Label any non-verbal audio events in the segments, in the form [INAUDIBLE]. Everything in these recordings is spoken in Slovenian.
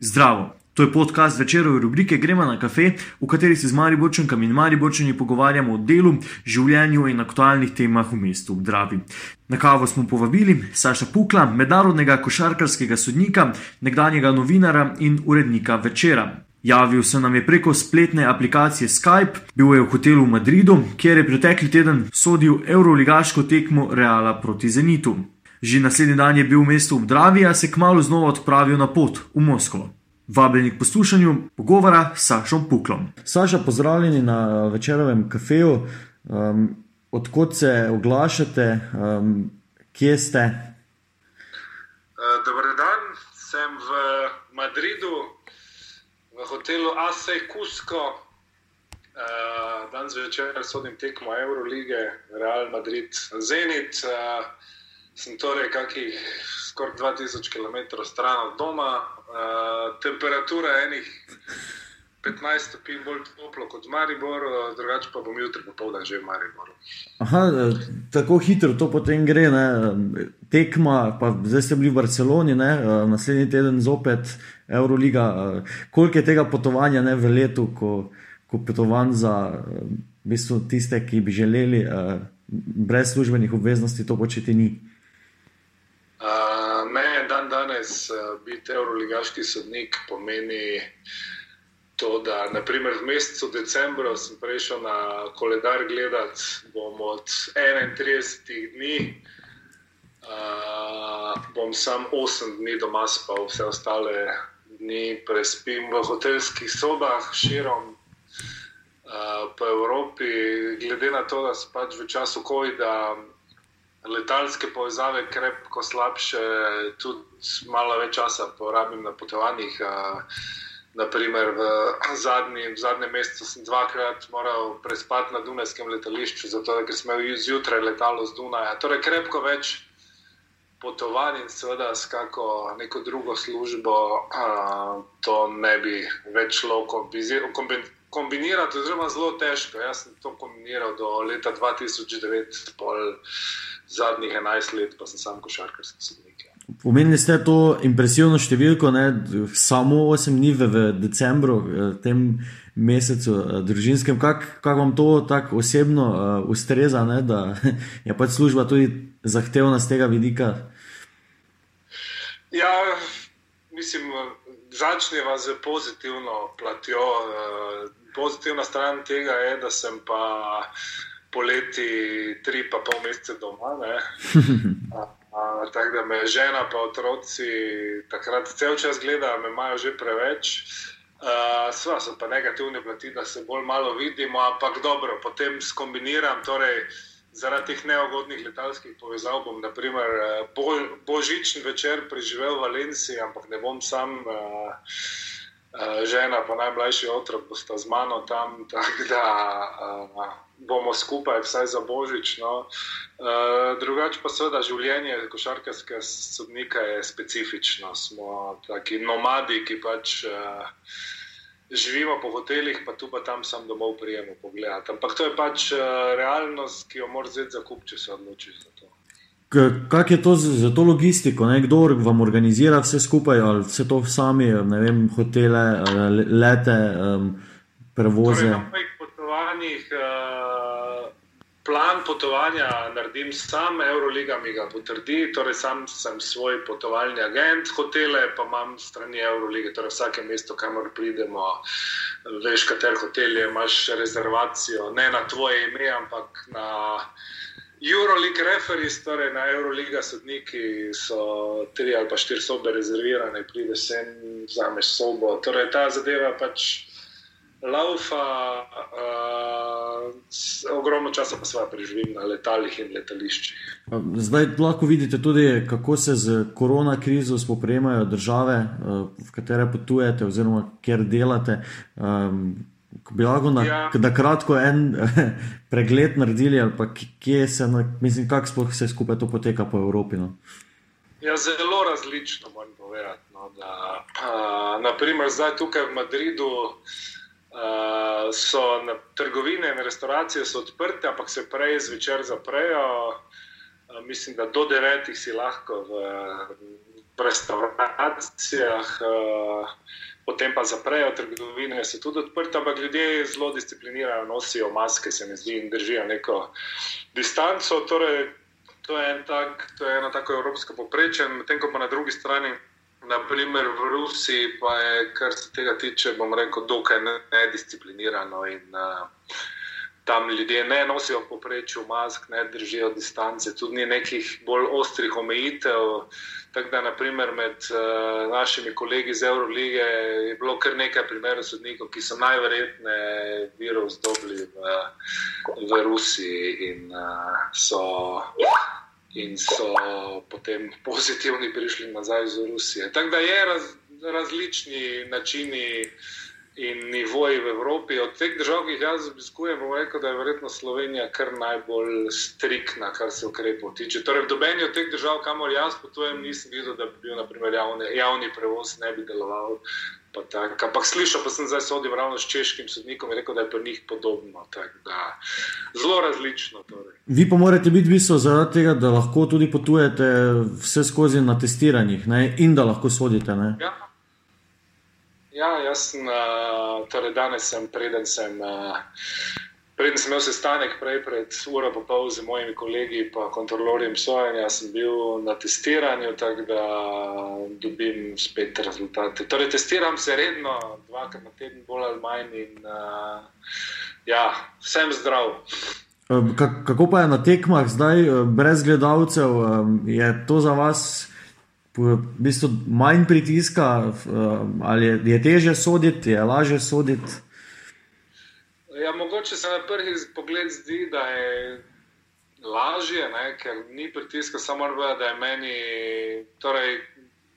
Zdravo! To je podcast večerove rubrike Gremo na kafe, v kateri se z Mariborčankami in Mariborčani pogovarjamo o delu, življenju in aktualnih temah v mestu Obdravi. Na kavo smo povabili Saša Pukla, mednarodnega košarkarskega sodnika, nekdanjega novinara in urednika večera. Javil se nam je preko spletne aplikacije Skype, bil je v hotelu v Madridu, kjer je pretekli teden sodil Euroligaško tekmo Reala proti Zenitu. Že naslednji dan je bil v mestu Obdravi, a se kmalo znova odpravil na pot v Moskvo. Vabljeni k poslušanju pogovora s Sašom Puklom. Saša, pozdravljeni na večerovem kafeju. Um, odkot se oglašate, um, kje ste? Uh, Dobro dan, sem v Madridu, v hotelu Asej Kusko. Uh, danes večer sodim tekmo Eurolige, Real Madrid, Zenit. Uh, sem torej kakih skoraj 2000 km stran od doma, uh, temperatura enih 15 stopinj bolj toplo kot v Mariboru, drugače pa bom jutri popoldne že v Mariboru. Aha, tako hitro to potem gre, ne? tekma, pa zdaj ste bili v Barceloni, ne? naslednji teden zopet Euroliga. Koliko je tega potovanja ne, v letu, ko, ko potovanj za v bistvu, tiste, ki bi želeli brez službenih obveznosti to početi ni? Ne, dan danes uh, biti euroligaški sodnik pomeni to, da naprimer, v mesecu decembru sem prišel na koledar gledati, bom od 31 dni, uh, bom sam 8 dni doma spal, vse ostale dni prespim v hotelskih sobah širom. Uh, po Evropi, glede na to, da sem pač v času COVID-a letalske povezave krepko slabše, tudi malo več časa porabim na potovanjih. Naprimer, v, zadnji, v zadnjem mesecu sem dvakrat moral prespati na Dunajskem letališču, zato ker smo imeli zjutraj letalo z Dunaja. Torej, krepko več potovanj in seveda s kako neko drugo službo, a, to ne bi več lahko kombinirati, oziroma zelo težko. Jaz sem to kombiniral do leta 2009, pol zadnjih 11 let, pa sem sam košarkarski sodnik. Omenili ste to impresivno številko, ne? samo 8 dni v decembru, tem mesecu družinskem. Kako kak vam to tako osebno uh, ustreza, ne? da [LAUGHS] je pač služba tudi zahtevna z tega vidika? Ja, mislim, začneva z pozitivno platjo. Uh, pozitivna stran tega je, da sem pa poleti tri pa pol mesece doma. [LAUGHS] Tako da me žena in otroci takrat cel čas gledajo, me imajo že preveč. Uh, Sva so pa negativne plati, da se bolj malo vidimo, ampak dobro, potem skombiniram. Torej, zaradi teh neugodnih letalskih povezav bom, naprimer, bol, božični večer preživel v Valenciji, ampak ne bom sam. Uh, Žena, pa najmlajši otrok, bosta z mano tam, [LAUGHS] tako da uh, bomo skupaj, vsaj za božič. No. Uh, drugače pa seveda življenje košarkarskega sodnika je specifično. Smo taki nomadi, ki pač uh, živimo po hotelih, pa tu pa tam sam domov prijemo pogledati. Ampak to je pač uh, realnost, ki jo moraš zdaj zakupiti, če se odločiš za to. Kako je to za to logistiko? Ne? Kdo vam organizira vse skupaj, ali vse to sami, ne vem, hotele, lete, um, prevoze? Torej, na mojih potovanjih, uh, plan potovanja naredim sam, Euroliga mi ga potrdi, torej sam sem svoj potovalni agent, hotele pa imam strani Eurolige, torej vsake mesto, kamor pridemo, veš, kater hotel je, imaš rezervacijo, ne na tvoje ime, ampak na. Euroleague referees, torej na Euroliga sodniki, so tri ali pa štiri sobe rezervirane, prideš sem, vzameš sobo. Torej ta zadeva pač laufa, uh, ogromno časa pa sva preživim na letalih in letališčih. Zdaj lahko vidite tudi, kako se z korona krizo spopremajo države, v katere potujete oziroma kjer delate. Um, bi lahko na, ja. na kratko en [LAUGHS] pregled naredili, ali pa kje se, mislim, kako sploh vse skupaj to poteka po Evropi. No? Ja, zelo različno moram povedati. No, da, uh, naprimer, zdaj tukaj v Madridu uh, so na, trgovine in restauracije odprte, ampak se prej zvečer zaprejo. Uh, mislim, da do devetih si lahko v restauracijah, uh, potem pa zaprejo trgovine, so tudi odprte, ampak ljudje zelo disciplinirano nosijo maske, se mi zdi, in držijo neko distanco. Torej, to, je tak, to je eno tako evropsko poprečje, medtem ko pa na drugi strani. Naprimer v Rusiji pa je, kar se tega tiče, bom rekel, dokaj nedisciplinirano in uh, tam ljudje ne nosijo poprečju mask, ne držijo distance, tudi ni nekih bolj ostrih omejitev. Tako da, naprimer, med uh, našimi kolegi iz Eurolige je bilo kar nekaj primerov sodnikov, ki so najverjetneje virus dobili v, v Rusiji in, uh, so, in so potem pozitivni prišli nazaj iz Rusije. Tako da je raz, različni načini in nivoji v Evropi. Od teh držav, ki jih jaz obiskujem, bom rekel, da je verjetno Slovenija kar najbolj striktna, kar se ukrepov tiče. Torej, v dobeni od teh držav, kamor jaz potujem, nisem videl, da bi bil naprimer, javni, javni prevoz ne bi deloval. Pa Ampak slišal pa sem zdaj sodim ravno s češkim sodnikom in rekel, da je pri njih podobno. Da, zelo različno. Torej. Vi pa morate biti visoko zaradi tega, da lahko tudi potujete vse skozi na testiranjih ne? in da lahko sodite. Ja. Ja, jaz sem, uh, torej danes sem, preden sem, uh, preden sem imel sestanek, prej pred uro in pol z mojimi kolegi in kontrolorjem sojenja, sem bil na testiranju, tako da dobim spet rezultate. Torej, testiram se redno, dvakrat na teden, bolj ali manj, in uh, ja, sem zdrav. Kako pa je na tekmah zdaj, brez gledalcev, je to za vas? V bistvu manj pritiska, ali je, je teže soditi, je lažje soditi? Ja, mogoče se na prvi pogled zdi, da je lažje, ne, ker ni pritiska, samo reče, da je meni. Torej,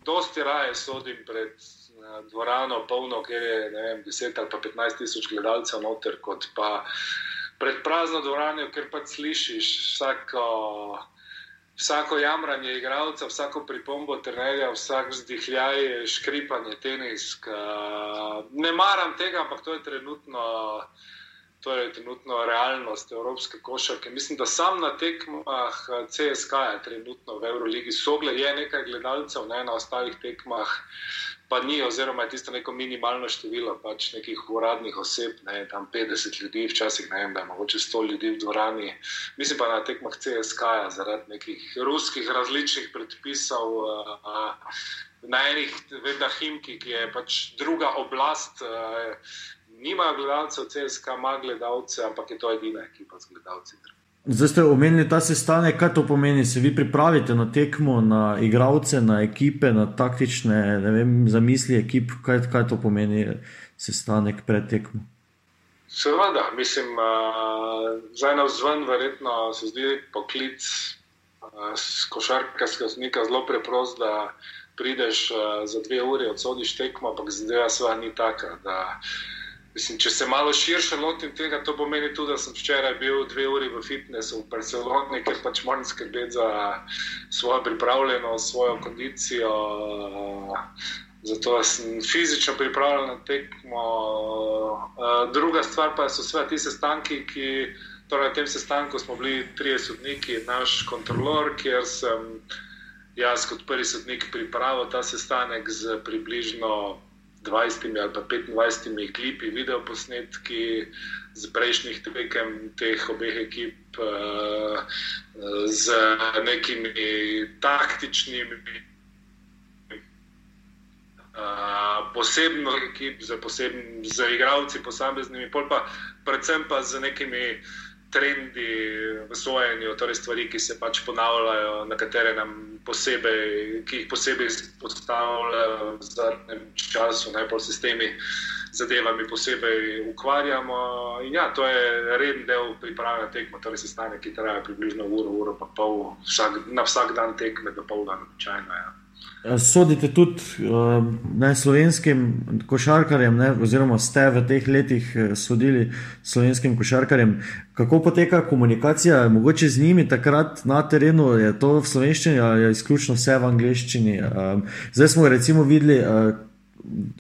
dosti raje sodim pred dvorano, polno, kjer je vem, 10 ali pa 15 tisoč gledalcev noter, kot pa pred prazno dvorano, ker pa slišiš vsako vsako jamranje igralca, vsako pripombo trenerja, vsak vzdihljaj, škripanje, tenisk. Ne maram tega, ampak to je trenutno. To je trenutno realnost evropske košarke. Mislim, da sam na tekmah CSK je trenutno v Euroligi sogle, je nekaj gledalcev, ne na ostalih tekmah pa ni, oziroma je tisto neko minimalno število pač nekih uradnih oseb, ne, tam 50 ljudi, včasih ne vem, da je mogoče 100 ljudi v dvorani. Mislim pa na tekmah CSK, zaradi nekih ruskih različnih predpisov. Uh, Na enih, vedno, Himki, ki je pač druga oblast, uh, nimajo gledalcev, CSK ima gledalce, ampak je to edina ekipa z gledalci. Zdaj ste omenili ta sestanek, kaj to pomeni? Se vi pripravite na tekmo, na igralce, na ekipe, na taktične vem, zamisli ekip, kaj, kaj to pomeni sestanek pred tekmo? Seveda, mislim, da je na vzven verjetno se zdi poklic košarkarskega znika zelo preprost, da prideš za dve uri, odsodiš tekmo, ampak zadeva sva ni taka. Mislim, če se malo širše lotim tega, to pomeni tudi, da sem včeraj bil dve uri v fitnessu v Barceloni, ker pač moram skrbeti za svojo pripravljenost, svojo kondicijo. Zato sem fizično pripravljen na tekmo. Druga stvar pa so vse ti sestanki, ki. Torej, na tem sestanku smo bili trije sodniki, naš kontrolor, kjer sem jaz kot prvi sodnik pripravil ta sestanek z približno 20 ali pa 25 klipi, video posnetki z prejšnjih tekem teh obeh ekip, uh, z nekimi taktičnimi. Uh, posebno ekip, z, posebn, z igravci, posameznimi, pa predvsem pa z nekimi trendi v sojenju, torej stvari, ki se pač ponavljajo, na katere nam posebej, ki jih posebej izpostavljajo v zadnjem času, najbolj se s temi zadevami posebej ukvarjamo. In ja, to je reden del priprave tekmo, torej se stane, ki traja približno uro, uro pa pol, vsak, na vsak dan tekme, do pol dan običajno. Ja. Sodite tudi uh, ne, slovenskim košarkarjem, ne, oziroma ste v teh letih eh, sodili slovenskim košarkarjem. Kako poteka komunikacija, mogoče z njimi takrat na terenu, je to v slovenščini ali je izključno vse v angleščini? Um, zdaj smo recimo videli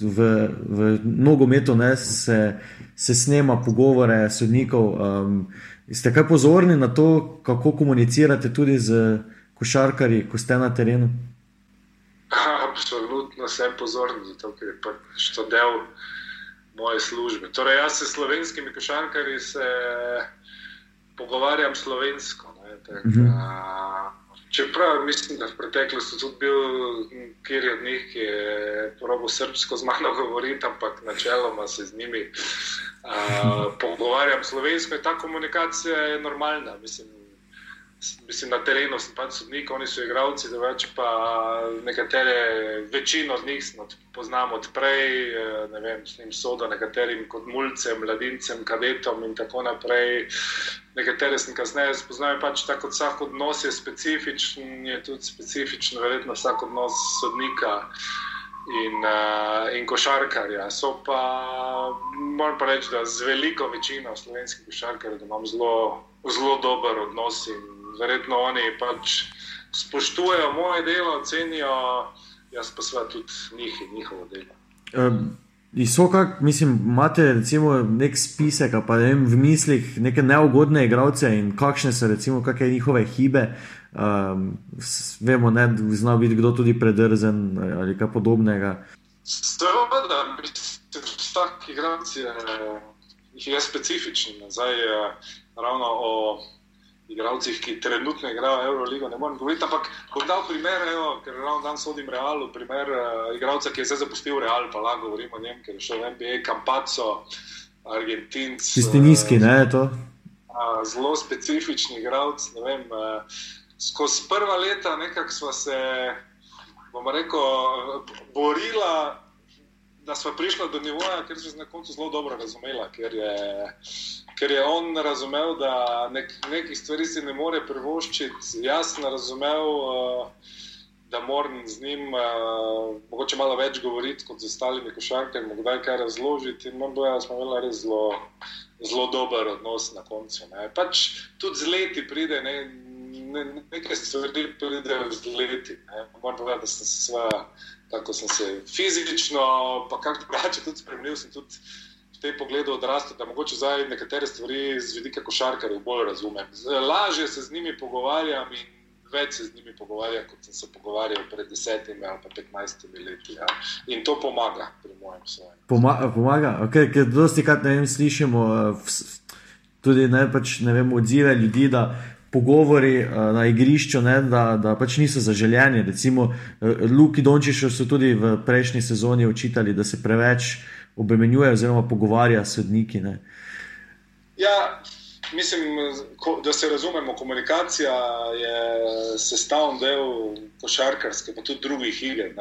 v, v nogometu, da se, se snema pogovore sodnikov. Ste kaj pozorni na to, kako komunicirate tudi z košarkarji, ko ste na terenu? [LAUGHS] Absolutno sem pozoren, zato ker je pač to del moje službe. Torej, jaz se s slovenskimi košarkarji se pogovarjam slovensko. Ne, tak, mm -hmm. Čeprav mislim, da v preteklosti tudi bil kjer od njih, ki je probo srpsko z mano [LAUGHS] govoriti, ampak načeloma se z njimi uh, pogovarjam slovensko in ta komunikacija je normalna. Mislim, mislim, na terenu sem pač sodnik, oni so igravci, da več pa nekatere, večino od njih poznam odprej, eh, ne vem, s njim sodo, nekaterim kot mulcem, mladincem, kadetom in tako naprej. Nekatere sem kasneje spoznal, pač tako kot vsak odnos je specifičen, je tudi specifičen, verjetno vsak odnos sodnika. In, uh, in košarkarja. So pa, moram pa reči, da z veliko večino slovenskih košarkarjev imam zelo, zelo dober odnos in verjetno oni pač spoštujejo moje delo, cenijo, jaz pa seveda tudi njih in njihovo delo. Um. Kak, mislim, imate recimo nek spisek, pa ne vem, v mislih neke neugodne igralce in kakšne so recimo kakšne njihove hibe. Um, vemo, da zna biti kdo tudi predrzen ali kaj podobnega. Seveda, vsak igralec je, je specifičen. Zdaj, ravno o igralcih, ki trenutno igrajo Euroligo, ne morem govoriti. Ampak bom dal primer, evo, ker ravno danes sodim Realu, primer uh, igralca, ki je zdaj zapustil Real, pa lahko govorimo o njem, ker je šel v NBA, Campazzo, Argentinc. Tisti nizki, ne je to? Uh, zelo specifični igralec. Uh, skozi prva leta nekako smo se, bomo rekel, borila. Da smo prišli do nivoja, ker se na koncu zelo dobro razumeli, ker je ker je on razumel, da nek, nekih stvari si ne more privoščiti. Jaz sem razumel, uh, da moram z njim uh, mogoče malo več govoriti kot z ostalimi košarkami, morda kaj razložiti. In morda ja, smo imeli res zelo, zelo dober odnos na koncu. Ne. Pač tudi z leti pride. Ne, ne, nekaj stvari pridejo z leti. Moram povedati, da sem se, sva, tako sem se fizično, pa kako drugače tudi spremenil. Sem tudi tem pogledu odrastel, da mogoče zdaj nekatere stvari z vidika košarkarjev bolj razumem. Lažje se z njimi pogovarjam in več se z njimi pogovarjam, kot sem se pogovarjal pred desetimi ali petnajstimi leti. Ja. In to pomaga pri mojem svojem. Poma pomaga, okay, ker dosti krat ne vem, slišimo eh, tudi ne, pač, ne vem, odzive ljudi. Pogovori uh, na igrišču, ne, da, da pač niso zaželjeni. Recimo, uh, Luki Dončišu so tudi v prejšnji sezoni učitali, da se preveč obremenjuje, oziroma pogovarja s sodniki. Ne? Ja, mislim, da se razumemo, komunikacija je sestavni del košarkarske, pa tudi drugih iger.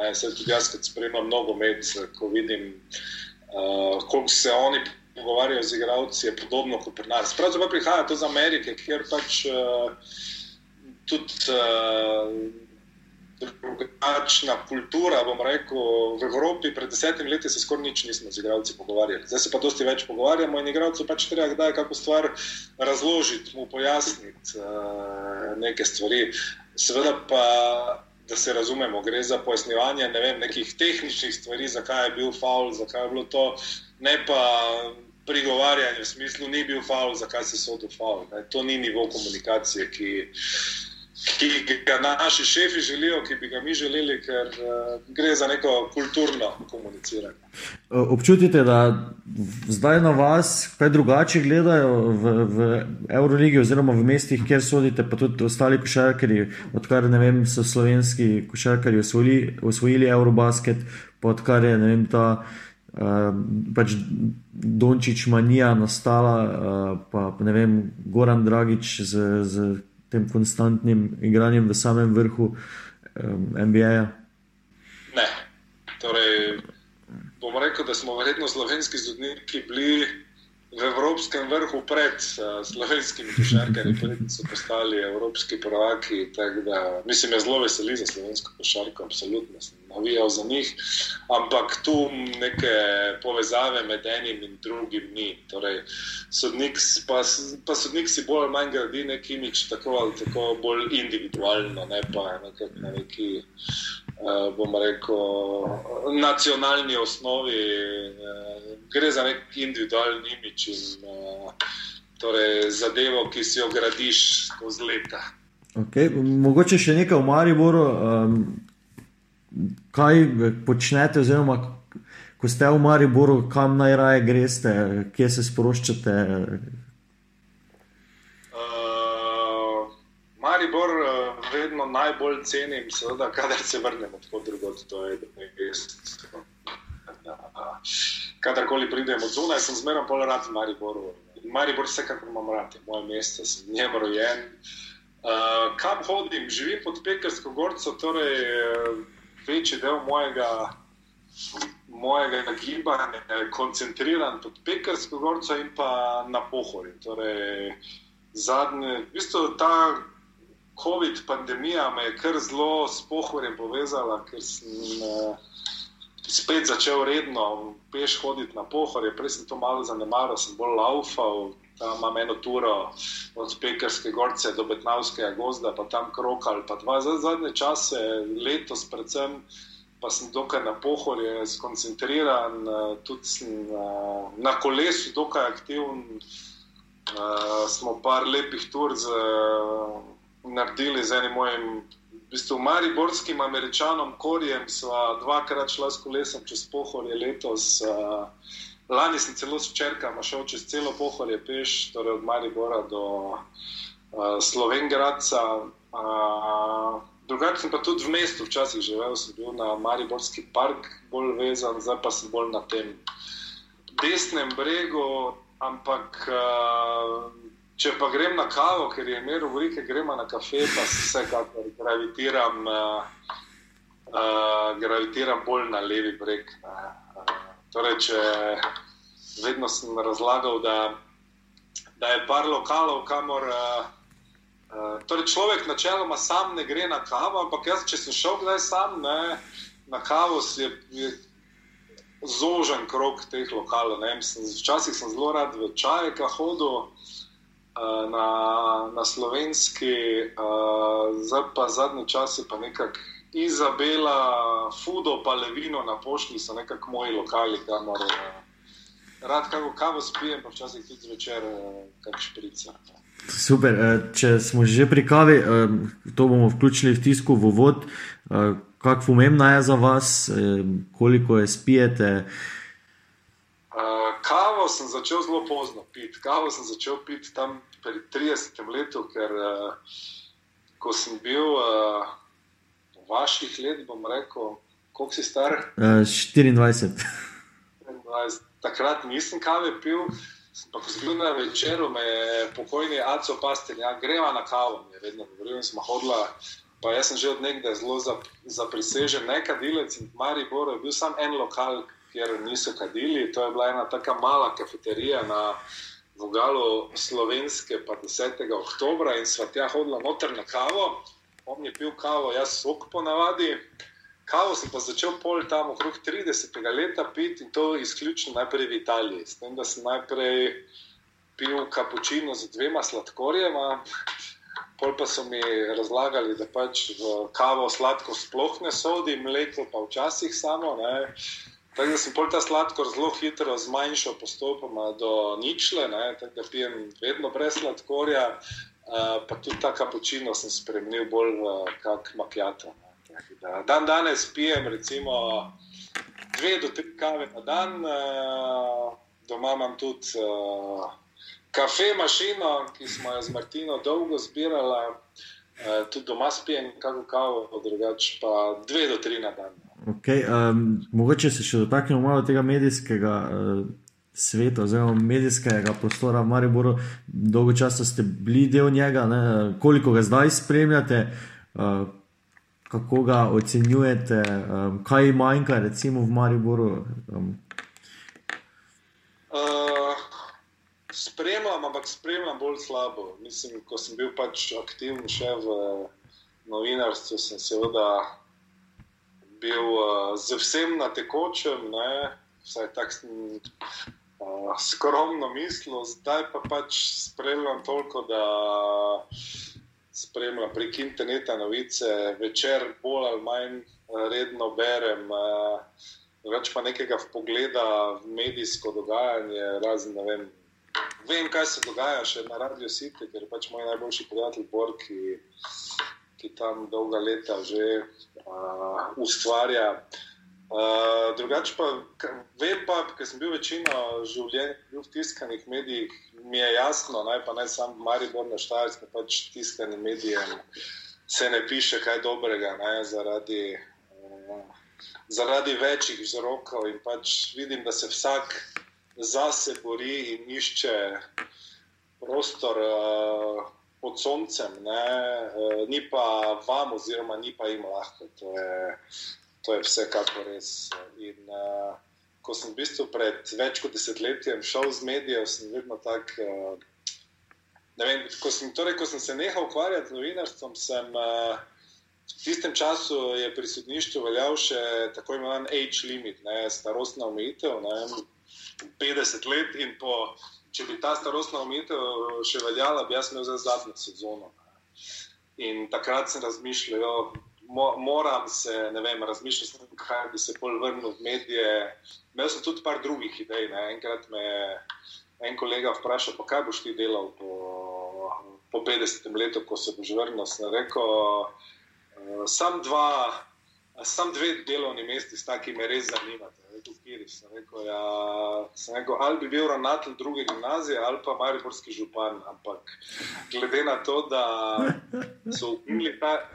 Jaz, ki spremljam mnogo med, ko vidim, uh, koliko se oni. Pogovarjajo z igravci, je podobno kot pri nas. Pravzaprav prihaja to iz Amerike, kjer pač uh, tudi uh, drugačna kultura. Bom rekel, v Evropi pred desetimi leti se skoraj nič nismo z igralci pogovarjali. Zdaj se pa dosti več pogovarjamo in igralcu pač treba kdaj kako stvar razložiti, mu pojasniti uh, neke stvari. Seveda pa. Da se razumemo, gre za pojasnjevanje ne vem, nekih tehničnih stvari, zakaj je bil faul, zakaj je bilo to, ne pa prigovarjanje v smislu, ni bil faul, zakaj se je sodel faul. To ni nivo komunikacije, ki, ki ga naši šefi želijo, ki bi ga mi želeli, ker uh, gre za neko kulturno komuniciranje. Občutite, da zdaj na vas kaj drugače gledajo v, v Euroligi, oziroma v mestih, kjer sodite, pa tudi ostali košarkari, odkar vem, so slovenski košarkari osvojili, osvojili Eurobasket, pa odkar je vem, ta. Uh, pač Dončić manija nastala, uh, pa ne vem, Goran Dragič z, z tem konstantnim igranjem v samem vrhu um, NBA-ja? Ne. Torej, bom rekel, da smo verjetno slovenski sodniki bili v evropskem vrhu pred uh, slovenskimi košarkarji, preden so postali evropski prvaki. Da, mislim, je zelo veseli za slovensko košarko, absolutno sem navijal za njih, ampak tu neke povezave med enim in drugim ni. Torej, sodnik, pa, pa sodnik si bolj ali manj gradi nek imič, tako ali tako bolj individualno, ne pa na neki. Uh, bomo rekel, nacionalni osnovi, uh, gre za nek individualni imič in uh, torej zadevo, ki si jo gradiš skozi leta. Okay. Mogoče še nekaj o Mariboru. Um, kaj počnete, oziroma ko ste v Mariboru, kam najraje greste, kje se sproščate? Uh, Maribor uh, vedno najbolj cenim, seveda, kadar se vrnemo tako drugot, to je mesto. Kadarkoli pridemo od zunaj, sem zmeraj bolj rad v Mariboru. Maribor vsekakor imam rad, je moje mesto, sem v njem rojen. Uh, kam hodim? Živim pod Pekarsko gorco, torej večji del mojega mojega gibanja je koncentriran pod Pekarsko gorco in pa na pohori. Torej, zadnje, v bistvu ta COVID pandemija me je kar zelo s pohorjem povezala, ker sem uh, spet začel redno peš hoditi na pohorje. Prej sem to malo zanemaril, sem bolj laufal. Tam imam eno turo od Pekarske gorce do Betnavskega gozda, pa tam krokal. Pa dva zadnje čase, letos predvsem pa sem dokaj na pohorje, skoncentriran, eh, tudi sem eh, na kolesu, dokaj aktiven. Uh, smo par lepih tur z, naredili z enim mojim, bistvu, mariborskim američanom, Korjem. Sva dvakrat šla s kolesom čez pohorje letos. Uh, lani sem celo s črkama šel čez celo pohorje peš, torej od Maribora do uh, Slovengradca. Uh, Drugače sem pa tudi v mestu, včasih živel, sem bil na Mariborski park, bolj vezan, zdaj pa sem bolj na tem desnem bregu. Ampak, uh, če pa grem na kavo, ker je imel vrike, gremo na kafe, pa se vsekakor gravitiram, uh, uh, gravitiram bolj na levi breg. Uh, torej, če vedno sem razlagal, da, da je par lokalov, kamor. Uh, Eh, torej, človek načeloma sam ne gre na kavo, ampak jaz, če sem šel kdaj sam ne, na kavo, je, je zožen krok teh lokalov. Včasih sem zelo rad v čajka hodil. Uh, na, na slovenski, uh, zdaj pa zadnji čas je pa nekako Izabela, Fudo, pa Levino na pošti so nekako moji lokali, kamor uh, rad kako kavo spijem, pa včasih tudi zvečer, kar šprica. Uh. Super, eh, če smo že pri kavi, eh, to bomo vključili v tisku v vod. Eh, kako pomembna je za vas, koliko je spijete? Kavo sem začel zelo pozno piti. Kavo sem začel piti tam pri 30 letih, ker ko sem bil v vaših letih, bom rekel, koliko si star? 24. 24. Takrat nisem kave pil. Pa ko sem bil na večeru, me je pokojni Aco Pastel, ja, greva na kavo, mi je vedno govoril in smo hodila. Pa jaz sem že od nekdaj zelo zaprisežen, ne kadilec in Maribor je bil samo en lokal, kjer niso kadili. To je bila ena tako mala kafeterija na Vogalu slovenske, pa 10. oktober in sva tja hodila noter na kavo. On je pil kavo, jaz sok po navadi. Kavo sem pa začel pol tam okrog 30. leta piti in to izključno najprej v Italiji. S tem, da sem najprej pil kapučino z dvema sladkorjema, pol pa so mi razlagali, da pač v kavo sladko sploh ne sodi, mleko pa včasih samo. Ne. Tako da sem pol ta sladkor zelo hitro zmanjšal postopoma do ničle, tako da pijem vedno brez sladkorja, uh, pa tudi ta kapučino sem spremenil bolj v kak makjato. Dan danes pijem recimo dve do tri kave na dan, uh, doma imam tudi uh, kafe mašino, ki smo jo z Martino dolgo zbirali, uh, tudi doma spijem kako kavo, drugače pa dve do tri na dan. Okay, um, mogoče se še dotaknemo malo tega medijskega. Uh... Svet, oziroma medijskega prostora v Mariboru, dolgo časa ste bili del njega, ne? koliko ga zdaj spremljate, uh, kako ga ocenjujete, um, kaj manjka, recimo v Mariboru? Um. Uh, spremljam, ampak spremljam bolj slabo. Mislim, ko sem bil pač aktiven še v novinarstvu, sem seveda bil uh, z vsem na tekočem, ne? vsaj tako uh, skromno mislil, zdaj pa pač spremljam toliko, da spremljam prek interneta novice, večer bolj ali manj eh, redno berem. Eh, več pa nekega pogleda v medijsko dogajanje, razen ne vem. Vem, kaj se dogaja še na Radio City, ker je pač moj najboljši prijatelj Bor, ki, tam dolga leta že uh, ustvarja. Uh, drugače pa vem, pa, ker sem bil večino življenja v tiskanih medijih, mi je jasno, naj pa ne samo Maribor na Štajerskem, pač tiskanim medijem se ne piše kaj dobrega, ne, zaradi, uh, zaradi večjih vzrokov in pač vidim, da se vsak zase bori in išče prostor uh, pod soncem, ne, uh, ni pa vam, oziroma ni pa jim lahko. To je, to je vsekakor res. In, uh, ko sem v bistvu pred več kot desetletjem šel z medijem, sem vedno tak. Uh, vem, ko, sem, torej, ko sem se nehal ukvarjati z novinarstvom, sem uh, v tistem času je pri sodništvu veljal še tako imenovan age limit, ne, starostna omejitev, 50 let. In po, če bi ta starostna omejitev še veljala, bi jaz imel za zadnjo sezono. In takrat sem razmišljal, mo, moram se, ne vem, razmišljati, kaj bi se bolj vrnil v medije. Imel sem tudi par drugih idej. Ne. Enkrat me je en kolega vprašal, pa kaj boš ti delal po, po 50 letu, ko se boš vrnil. Sem rekel, uh, sam dva. Sam dve delovni mesti, sta, ki me res zanimata. Sem rekel, ja, sem rekel, ali bi bil ravnatelj druge gimnazije ali pa mariborski župan. Ampak glede na to, da so ukinili ta,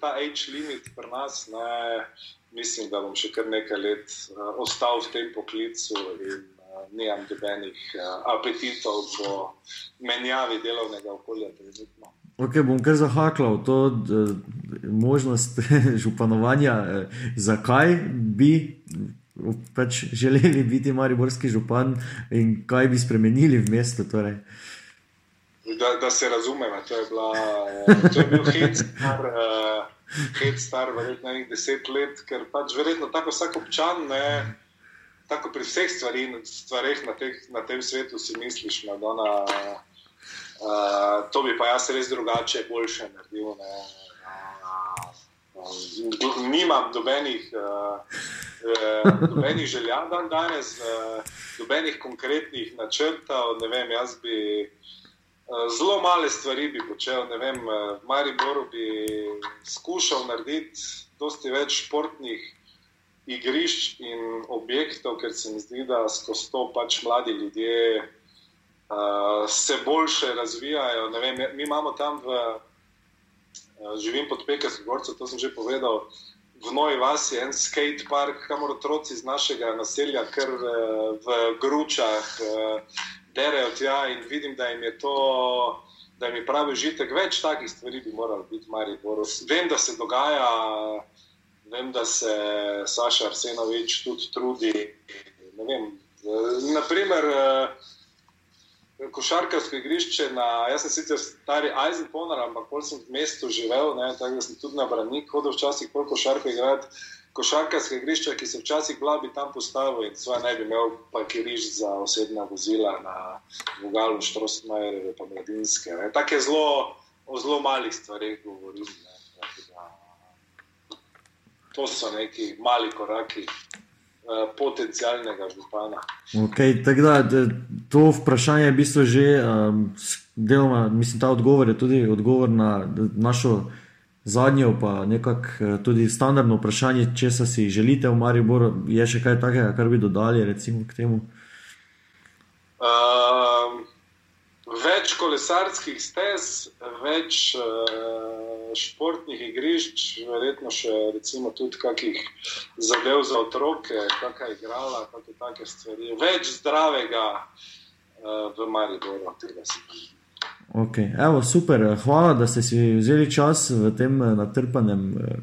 ta age limit pri nas, ne, mislim, da bom še kar nekaj let uh, ostal v tem poklicu in uh, nimam dobenih uh, apetitov po menjavi delovnega okolja. Trenutno. Ok, bom kar zahaklal to možnost [LAUGHS] županovanja. Zakaj bi pač želeli biti mariborski župan in kaj bi spremenili v mestu? Torej? Da, da se razumemo, to je, bila, to je bil hit, star, uh, hit star verjetno nekaj deset let, ker pač verjetno tako vsak občan, ne, tako pri vseh stvari, stvarih na, teh, na tem svetu si misliš, da uh, to bi pa jaz res drugače, boljše naredil. Ne, nimam dobenih. Uh, nobenih želja dan danes, nobenih konkretnih načrtov. Vem, jaz bi zelo male stvari bi počel. Vem, v Mariboru bi skušal narediti dosti več športnih igrišč in objektov, ker se mi zdi, da skozi to pač mladi ljudje uh, se boljše razvijajo. Vem, mi imamo tam v. Živim pod Pekarskim gorcem, to sem že povedal v Novi Vasi je en skate park, kamor otroci iz našega naselja, kar eh, v Gručah, eh, derajo tja in vidim, da jim je to. Da mi pravi užitek, več takih stvari bi moralo biti, Maribor. Vem, da se dogaja, vem, da se Saša Arsenovič tudi trudi. Vem, eh, naprimer, košarkarsko igrišče. Na, jaz sem sicer stari Eisenhower, ampak pol sem v mestu živel, ne, tako da sem tudi na branik hodil včasih pol košarko igrati. Košarkarske igrišča, ki se včasih bila, bi tam postavil in svoje ne bi imel parkirišč za osebna vozila na Vogalu, Štrosmajer, pa Mladinske. Tako je zelo, o zelo malih stvareh govorim. Ne, to so neki mali koraki. Eh, potencijalnega župana. Okay, da, to vprašanje je v bistvu že um, deloma, mislim, ta odgovor je tudi odgovor na našo zadnjo, pa nekako eh, tudi standardno vprašanje, če si želite v Mariboru. Je še kaj takega, kar bi dodali recimo, k temu? Um, več kolesarskih stez, več. Uh, športnih igrišč, verjetno še recimo, tudi kakih zadev za otroke, kakšna igrala, kakšne take stvari. Več zdravega uh, v Mariboru, tega se mi. Okay. Evo, super, hvala, da ste si vzeli čas v tem eh, natrpanem, eh,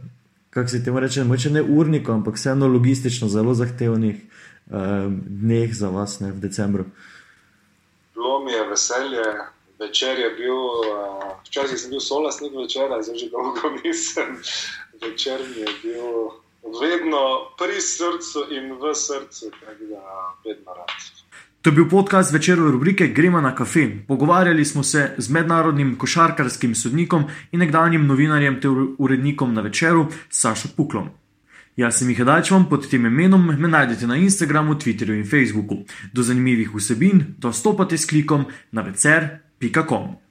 kako se temu reče, moče ne urniku, ampak vseeno logistično zelo zahtevnih uh, dneh za vas ne, v decembru. Bilo mi je veselje, večer je bil, včasih sem bil solasnik večera, zdaj že dolgo [LAUGHS] nisem. Večer mi je bil vedno pri srcu in v srcu, tako da vedno rad. To je bil podcast večerove rubrike Gremo na kafe. Pogovarjali smo se z mednarodnim košarkarskim sodnikom in nekdanjim novinarjem ter urednikom na večeru Sašo Puklom. Jaz sem jih dajčom pod tem imenom, me najdete na Instagramu, Twitterju in Facebooku. Do zanimivih vsebin dostopate s klikom na vecer.com.